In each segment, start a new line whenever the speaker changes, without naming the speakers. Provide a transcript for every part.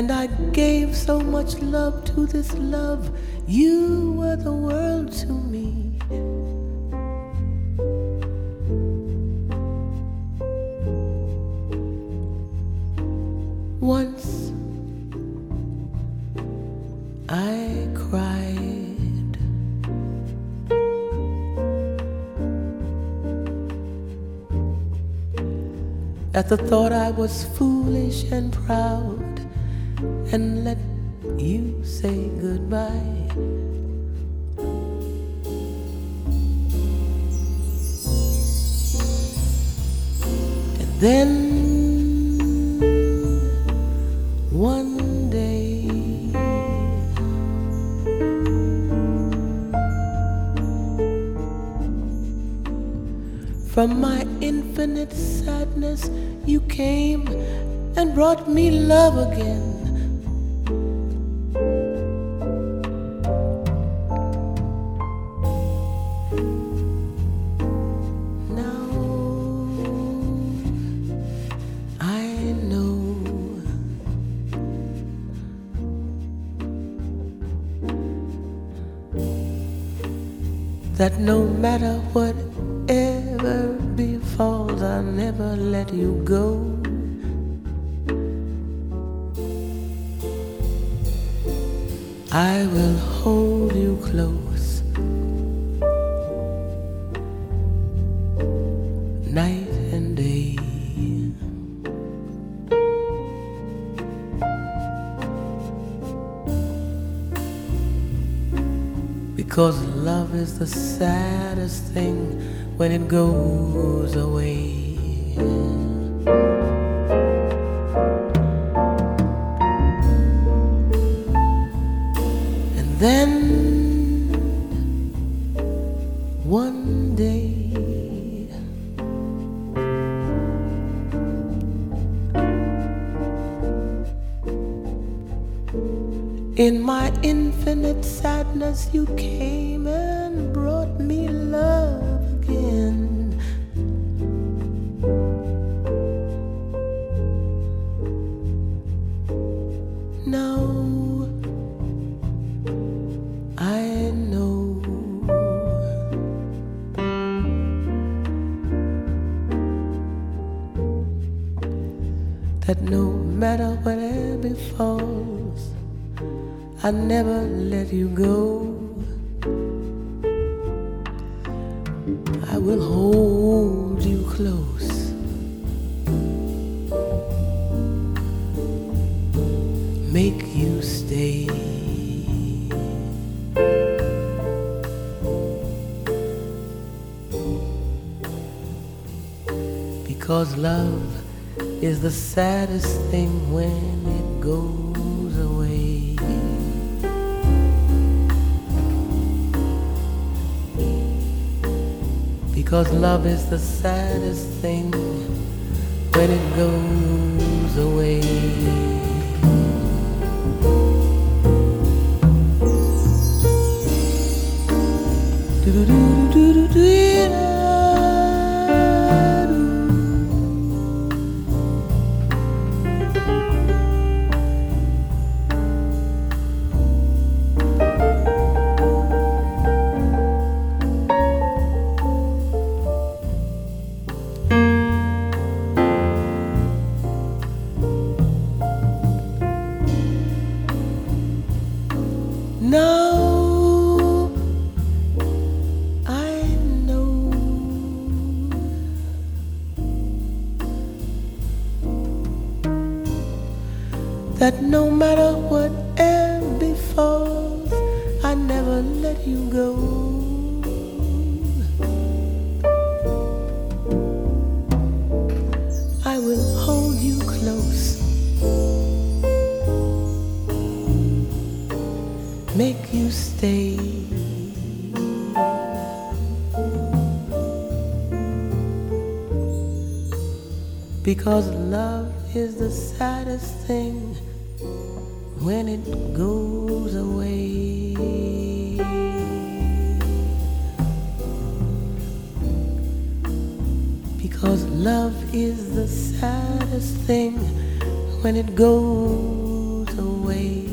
And I gave so much love to this love. You were the world to me. Once I cried. At the thought I was foolish and proud and let you say goodbye. And then one day from my infinite sadness you came and brought me love again. Because love is the saddest thing when it goes away. Because love is the saddest thing when it goes away. Because love is the saddest thing when it goes away. Because love is the saddest thing when it goes away. Because love is the saddest thing when it goes away.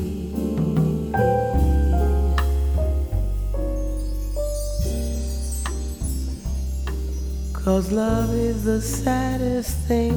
Cause love is the saddest thing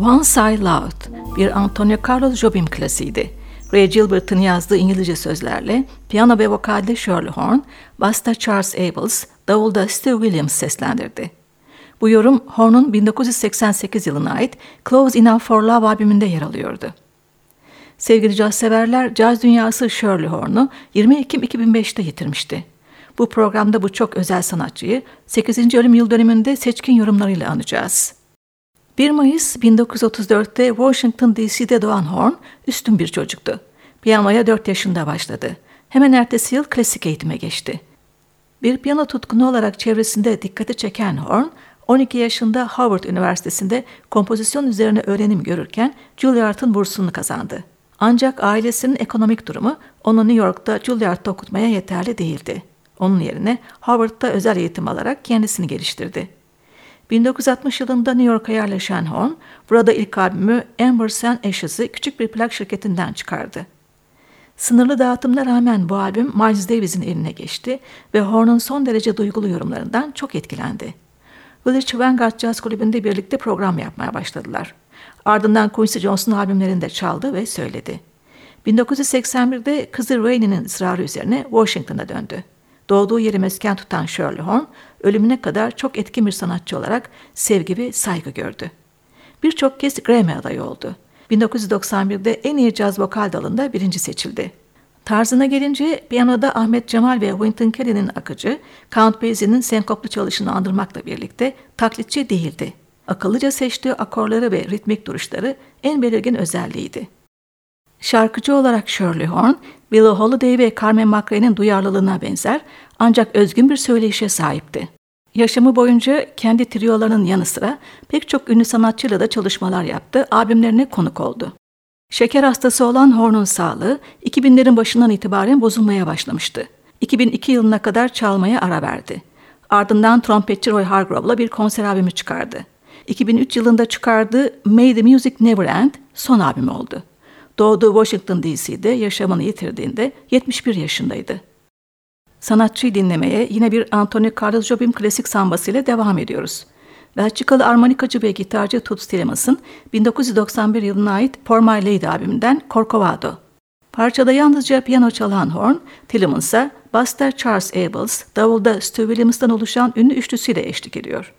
Once I Loved bir Antonio Carlos Jobim klasiğiydi. Ray Gilbert'ın yazdığı İngilizce sözlerle piyano ve vokalde Shirley Horn, basta Charles Abels, davulda Steve Williams seslendirdi. Bu yorum Horn'un 1988 yılına ait Close Enough for Love albümünde yer alıyordu. Sevgili caz severler, caz dünyası Shirley Horn'u 20 Ekim 2005'te yitirmişti. Bu programda bu çok özel sanatçıyı 8. ölüm yıl dönümünde seçkin yorumlarıyla anacağız. 1 Mayıs 1934'te Washington DC'de doğan Horn üstün bir çocuktu. Piyanoya 4 yaşında başladı. Hemen ertesi yıl klasik eğitime geçti. Bir piyano tutkunu olarak çevresinde dikkati çeken Horn, 12 yaşında Harvard Üniversitesi'nde kompozisyon üzerine öğrenim görürken Juilliard'ın bursunu kazandı. Ancak ailesinin ekonomik durumu onu New York'ta Juilliard'da okutmaya yeterli değildi. Onun yerine Harvard'da özel eğitim alarak kendisini geliştirdi. 1960 yılında New York'a yerleşen Horn, burada ilk albümü Embers and Ashes'ı küçük bir plak şirketinden çıkardı. Sınırlı dağıtımına rağmen bu albüm Miles Davis'in eline geçti ve Horn'un son derece duygulu yorumlarından çok etkilendi. Village Vanguard Jazz Kulübü'nde birlikte program yapmaya başladılar. Ardından Quincy Jones'un albümlerinde çaldı ve söyledi. 1981'de kızı Rainey'nin ısrarı üzerine Washington'a döndü. Doğduğu yeri mesken tutan Shirley Horn, ölümüne kadar çok etkin bir sanatçı olarak sevgi ve saygı gördü. Birçok kez Grammy adayı oldu. 1991'de en iyi caz vokal dalında birinci seçildi. Tarzına gelince piyanoda Ahmet Cemal ve Wynton Kelly'nin akıcı, Count Basie'nin senkoplu çalışını andırmakla birlikte taklitçi değildi. Akıllıca seçtiği akorları ve ritmik duruşları en belirgin özelliğiydi. Şarkıcı olarak Shirley Horn, Billie Holiday ve Carmen McRae'nin duyarlılığına benzer ancak özgün bir söyleyişe sahipti. Yaşamı boyunca kendi triyolarının yanı sıra pek çok ünlü sanatçıyla da çalışmalar yaptı, albümlerine konuk oldu. Şeker hastası olan Horn'un sağlığı 2000'lerin başından itibaren bozulmaya başlamıştı. 2002 yılına kadar çalmaya ara verdi. Ardından trompetçi Roy Hargrove'la bir konser albümü çıkardı. 2003 yılında çıkardığı May the Music Never End son albüm oldu. Doğduğu Washington DC'de yaşamını yitirdiğinde 71 yaşındaydı. Sanatçıyı dinlemeye yine bir Anthony Carlos Jobim klasik sambası ile devam ediyoruz. Belçikalı armonikacı ve gitarcı Toots Tillemans'ın 1991 yılına ait For My Lady albümünden Corcovado. Parçada yalnızca piyano çalan Horn, Tillemans'a Buster Charles Abels, davulda Stu Williams'tan oluşan ünlü üçlüsüyle eşlik ediyor.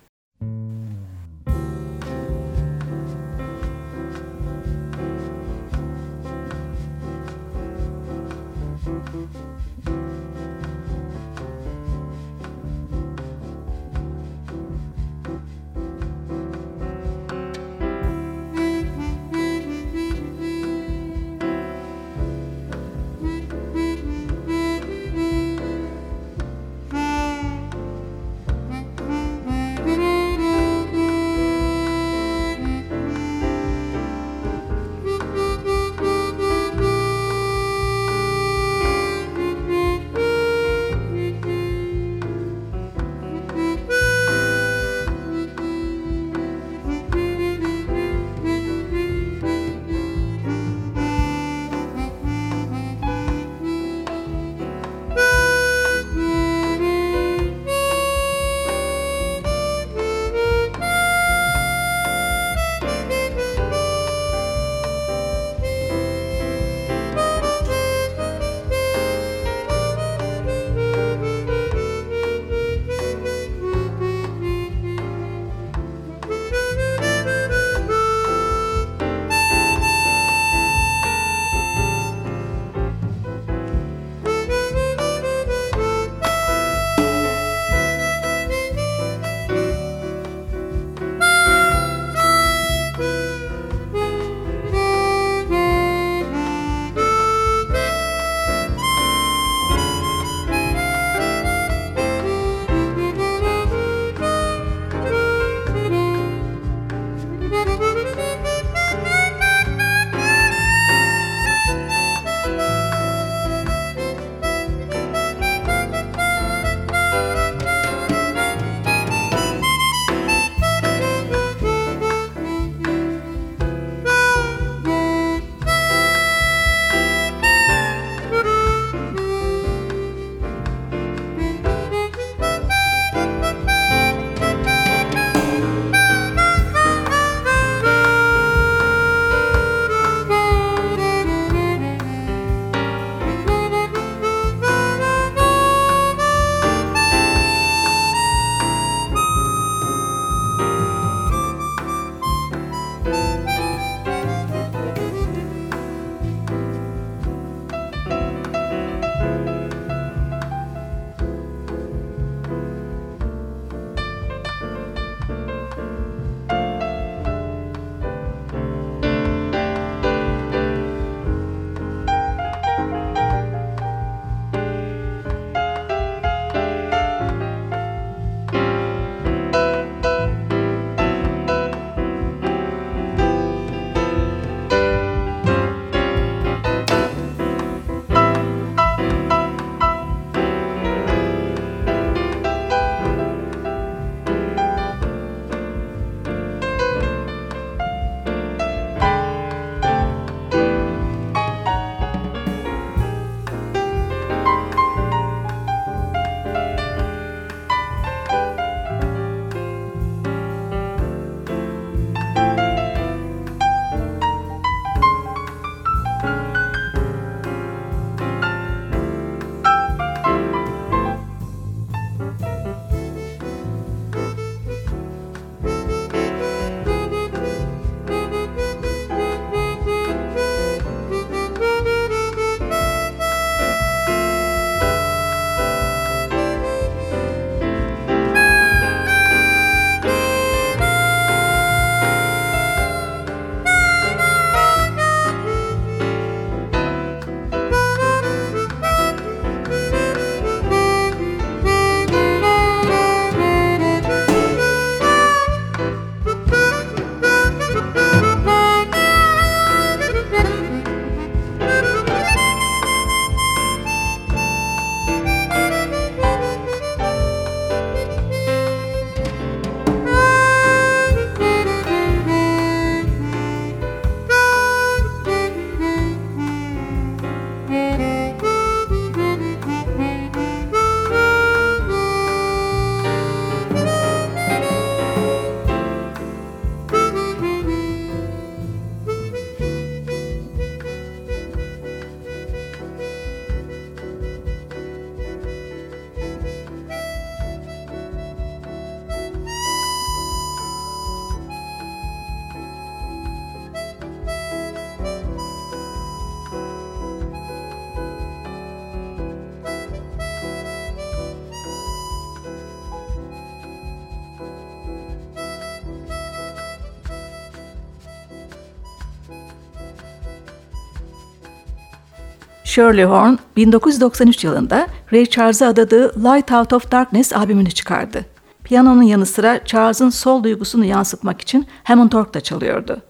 Shirley Horn 1993 yılında Ray Charles'a adadığı Light Out of Darkness albümünü çıkardı. Piyanonun yanı sıra Charles'ın sol duygusunu yansıtmak için Hammond Org da çalıyordu.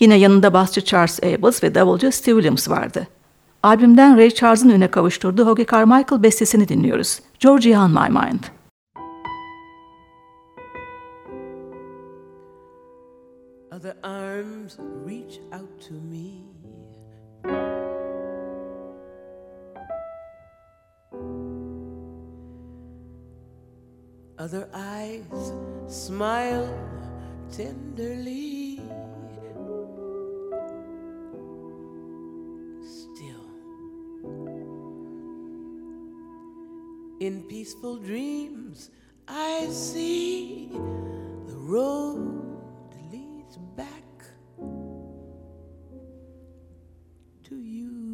Yine yanında basçı Charles Abels ve davulcu Steve Williams vardı. Albümden Ray Charles'ın üne kavuşturduğu Hoagy Carmichael bestesini dinliyoruz. Georgia on My Mind.
Other arms reach out Other eyes smile tenderly. Still, in peaceful dreams, I see the road leads back to you.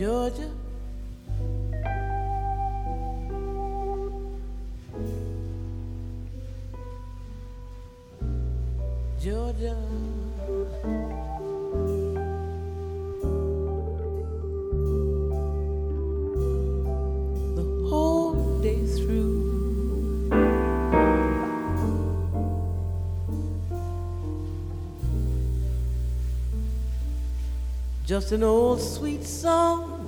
Georgia. Georgia. Just an old sweet song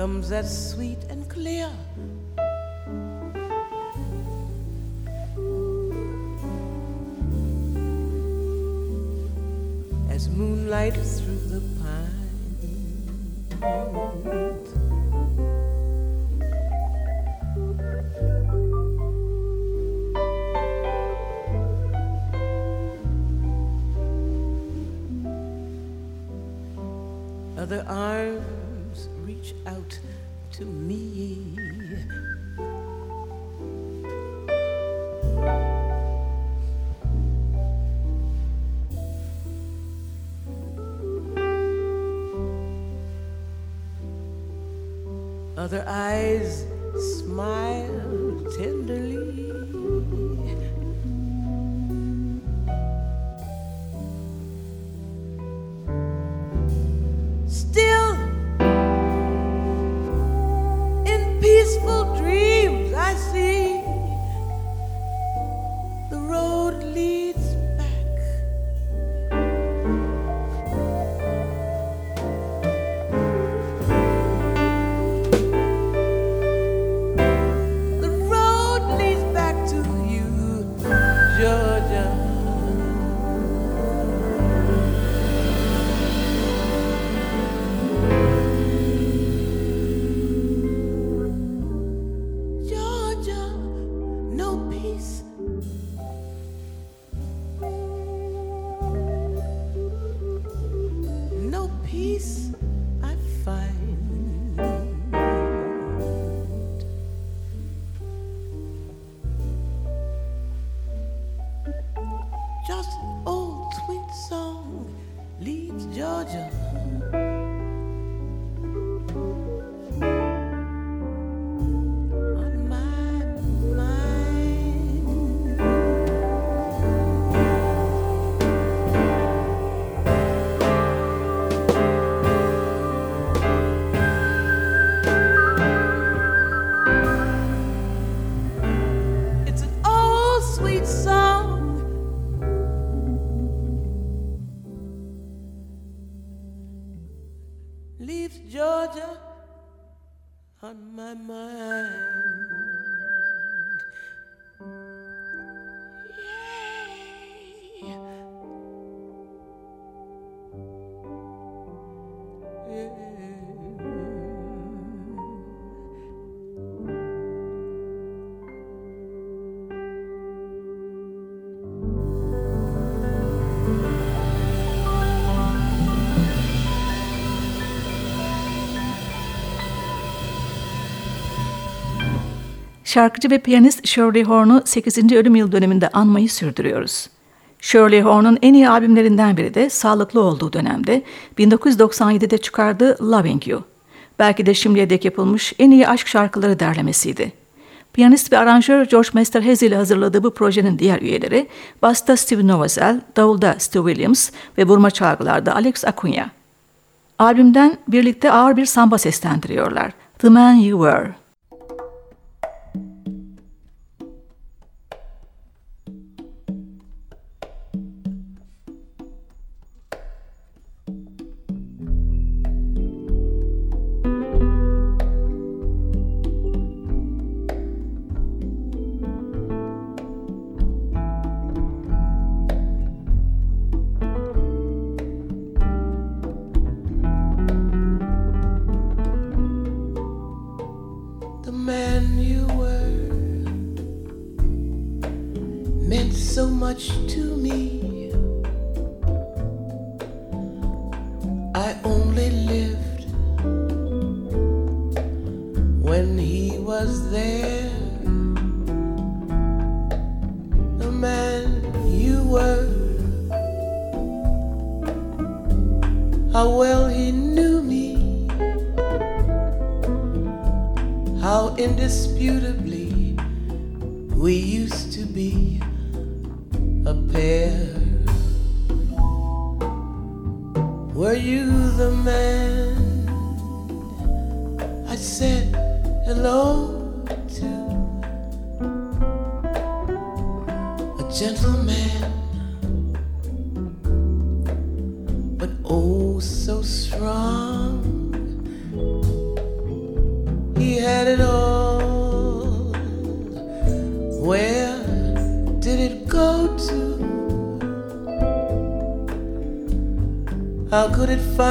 Comes that sweet and clear. as moonlight Other eyes on my mind.
Şarkıcı ve piyanist Shirley Horn'u 8. ölüm yıl döneminde anmayı sürdürüyoruz. Shirley Horn'un en iyi albümlerinden biri de sağlıklı olduğu dönemde 1997'de çıkardığı Loving You. Belki de şimdiye dek yapılmış en iyi aşk şarkıları derlemesiydi. Piyanist ve aranjör George Mesterhazy ile hazırladığı bu projenin diğer üyeleri basta Steve Novosel, davulda Stu Williams ve vurma çalgılarda Alex Acuna. Albümden birlikte ağır bir samba seslendiriyorlar. The Man You Were.
How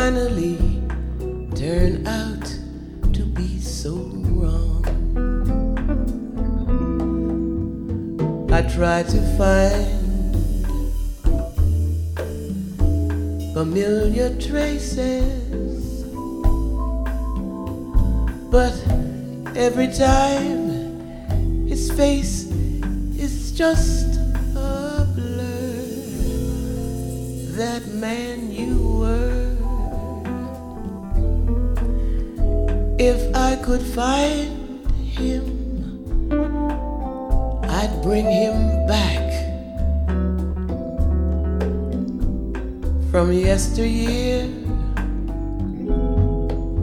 finally turn out to be so wrong? I try to find familiar traces, but every time his face is just a blur. That man you If I could find him, I'd bring him back from yesteryear.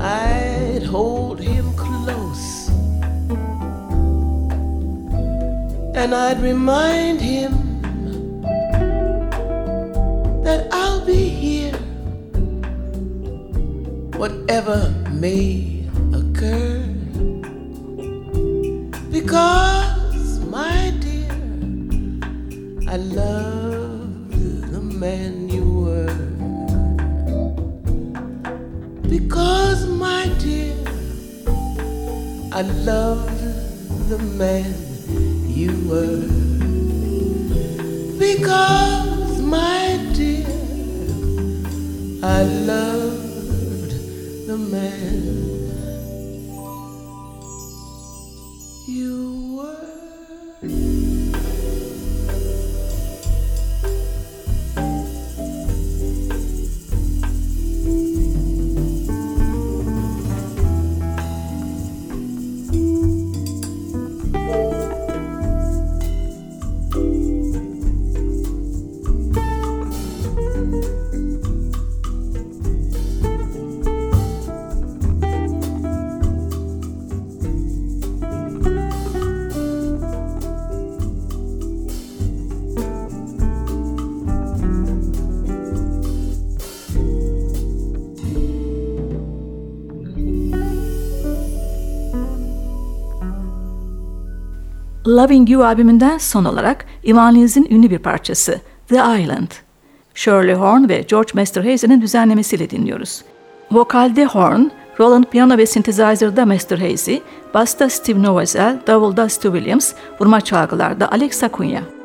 I'd hold him close and I'd remind him that I'll be here, whatever may the man you were. Because, my dear, I loved the man.
Loving You albümünden son olarak Evangelis'in ünlü bir parçası The Island. Shirley Horn ve George Masterhazy'nin düzenlemesiyle dinliyoruz. Vokalde Horn, Roland piyano ve synthesizer'da Masterhazy, basta Steve Novosel, davulda Stu Williams, vurma çalgılarda Alex Acuna.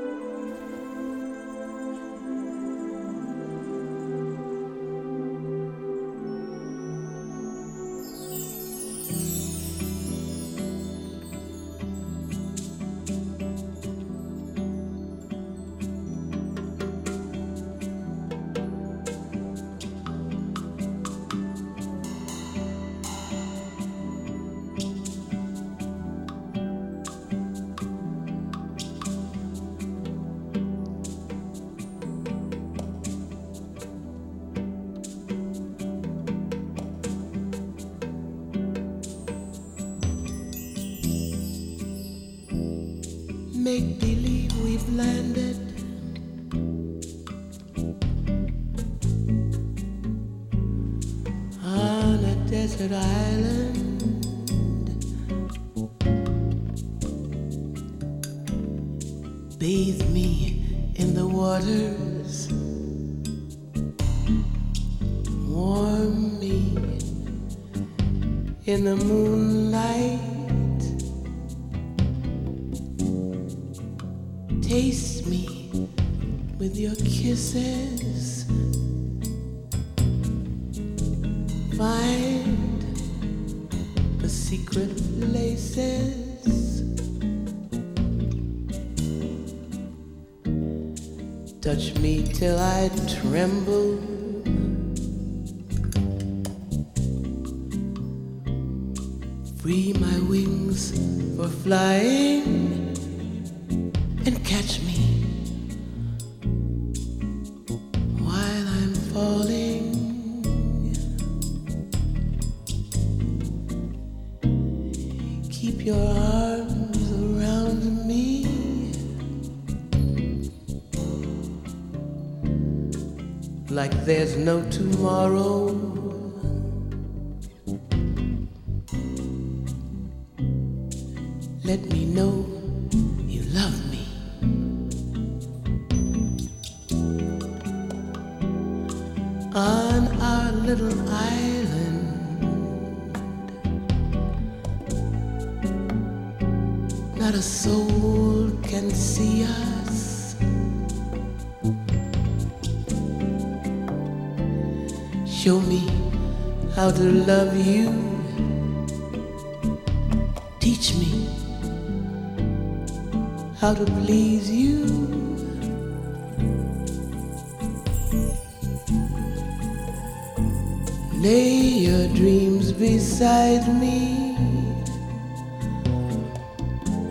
In the moonlight. Taste me with your kisses. Find the secret places. Touch me till I tremble. Free my wings for flying and catch me while I'm falling. Keep your arms around me. Like there's no tomorrow. How to please you. Lay your dreams beside me.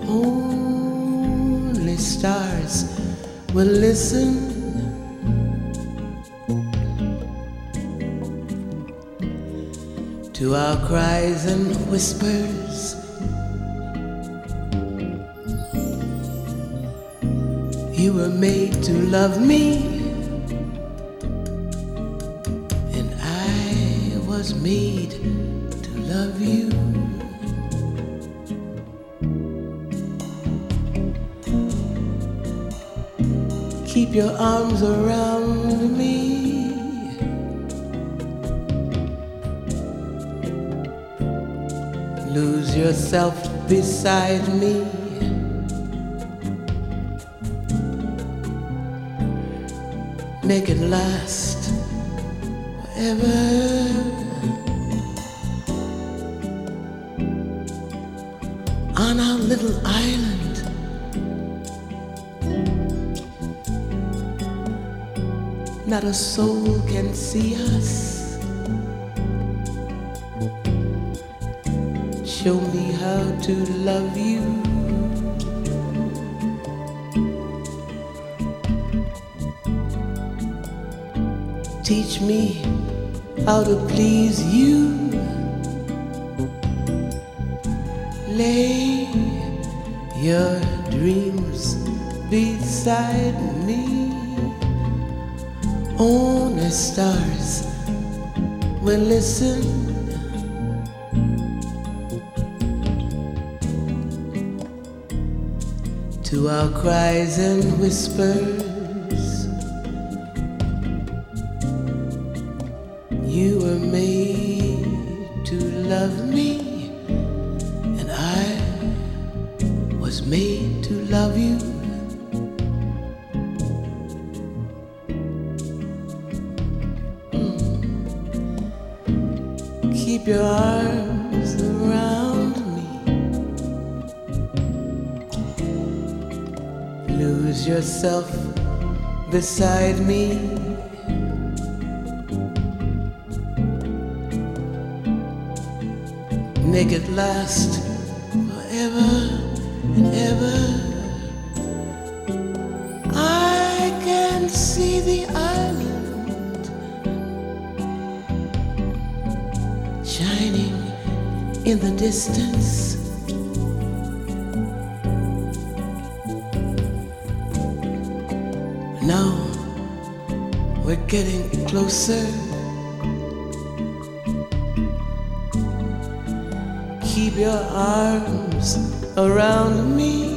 Only stars will listen. To our cries and whispers. You were made to love me. And I was made to love you. Keep your arms around me. Lose yourself beside me. Make it last forever. on our little island. Not a soul can see us. Show me how to love you. Teach me how to please you. lay your dreams beside me. Only stars will listen. to our cries and whispers. Me. make it last forever and ever. I can see the island shining in the distance. We're getting closer. keep your arms around me.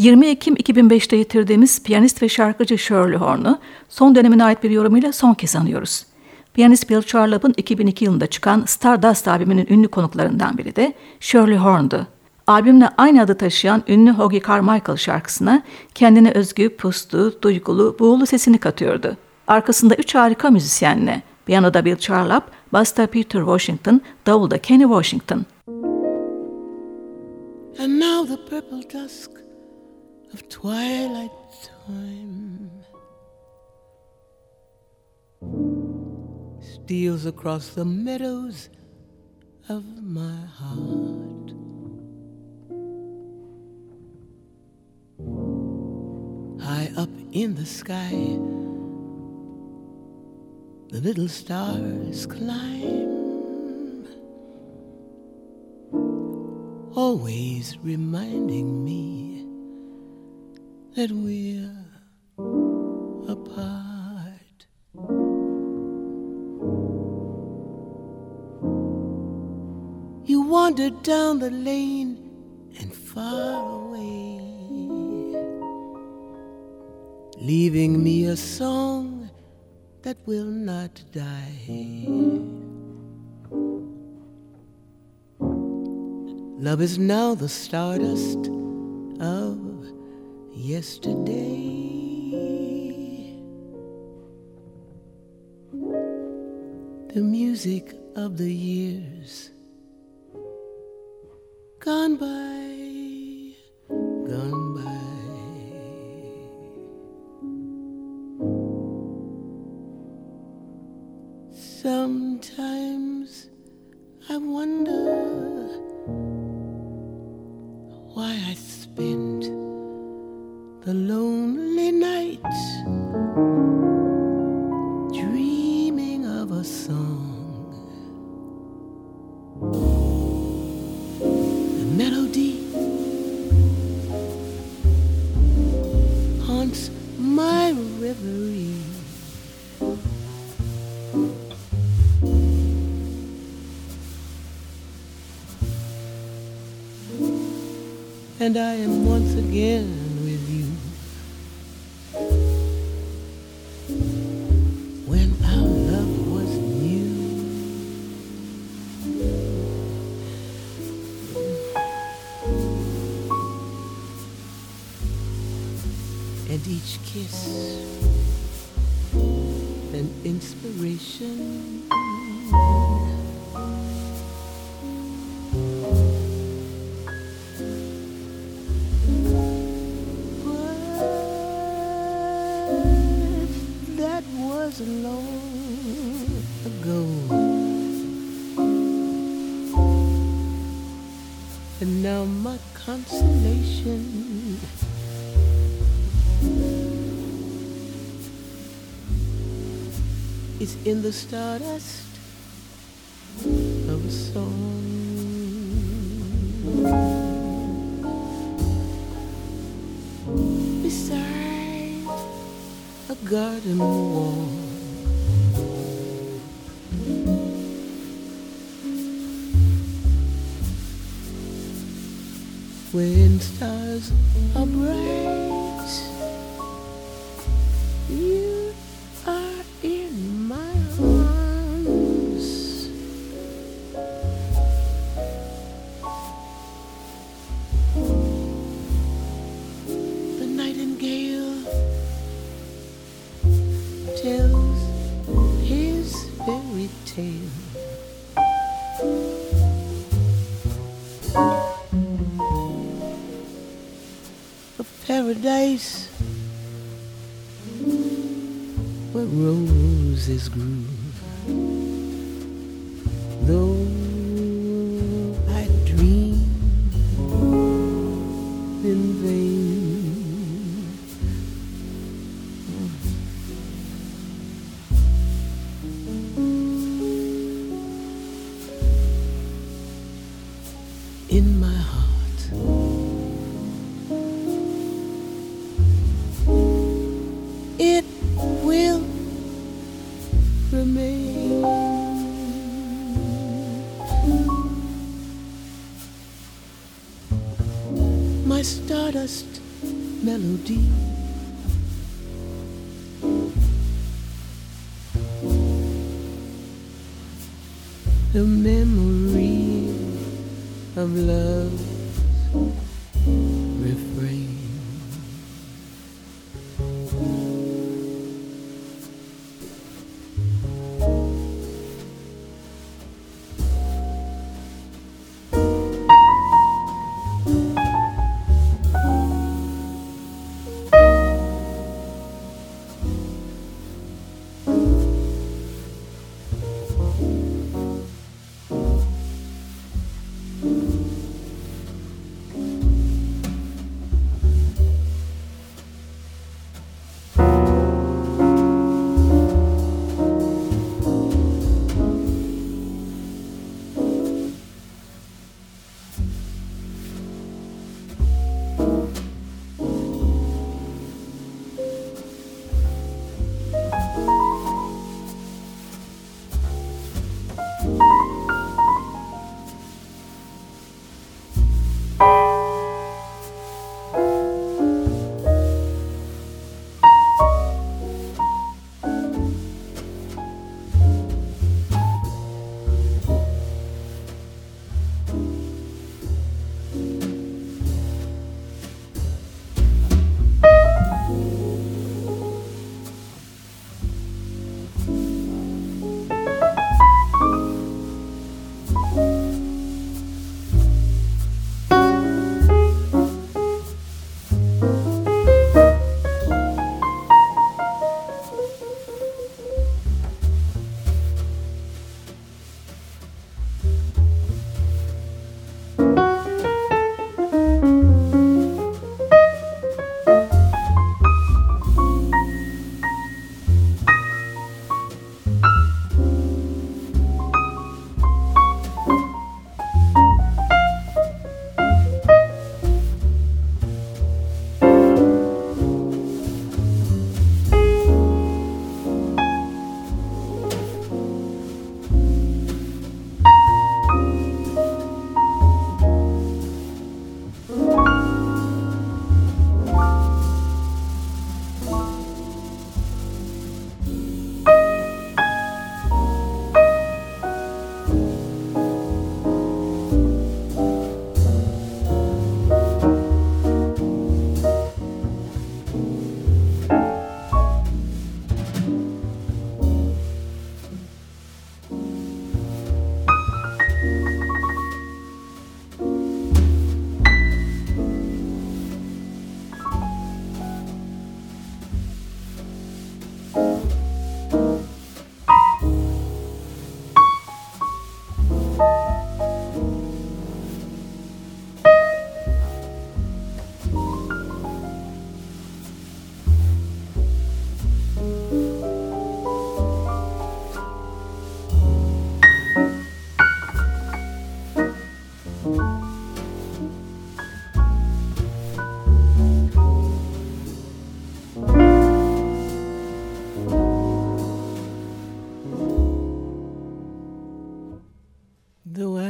...20 Ekim 2005'te yitirdiğimiz piyanist ve şarkıcı Shirley Horn'u... ...son dönemine ait bir yorumuyla son kez anıyoruz. Piyanist Bill Charlap'ın 2002 yılında çıkan Stardust albümünün ünlü konuklarından biri de Shirley Horn'du. Albümle aynı adı taşıyan ünlü Hoagie Carmichael şarkısına kendine özgü, puslu, duygulu, buğulu sesini katıyordu. Arkasında üç harika müzisyenle, piyanoda Bill Charlap, basta Peter Washington, davulda Kenny Washington.
And now the purple dusk of twilight time steals across the meadows of my heart. High up in the sky, the little stars climb, always reminding me that we're apart. You wandered down the lane and far away, leaving me a song that will not die. Love is now the stardust of yesterday. The music of the years gone by, gone by. Sometimes I wonder why I spent the lonely night, dreaming of a song. The melody haunts my reverie. And I am once again is in the stardust of a song. Beside a garden wall. When stars are bright. in my heart. It will remain. My stardust melody.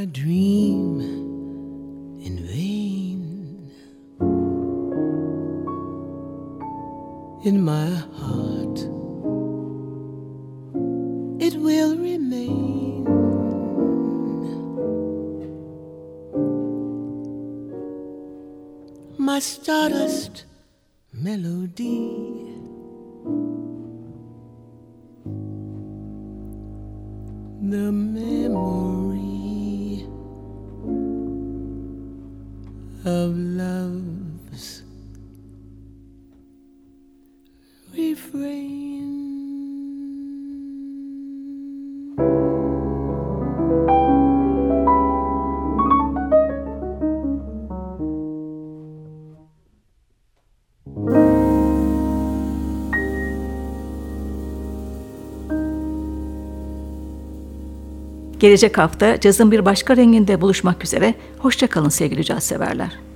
Dream in vain. In my heart, it will remain. My stardust melody.
Gelecek hafta cazın bir başka renginde buluşmak üzere. Hoşçakalın sevgili caz severler.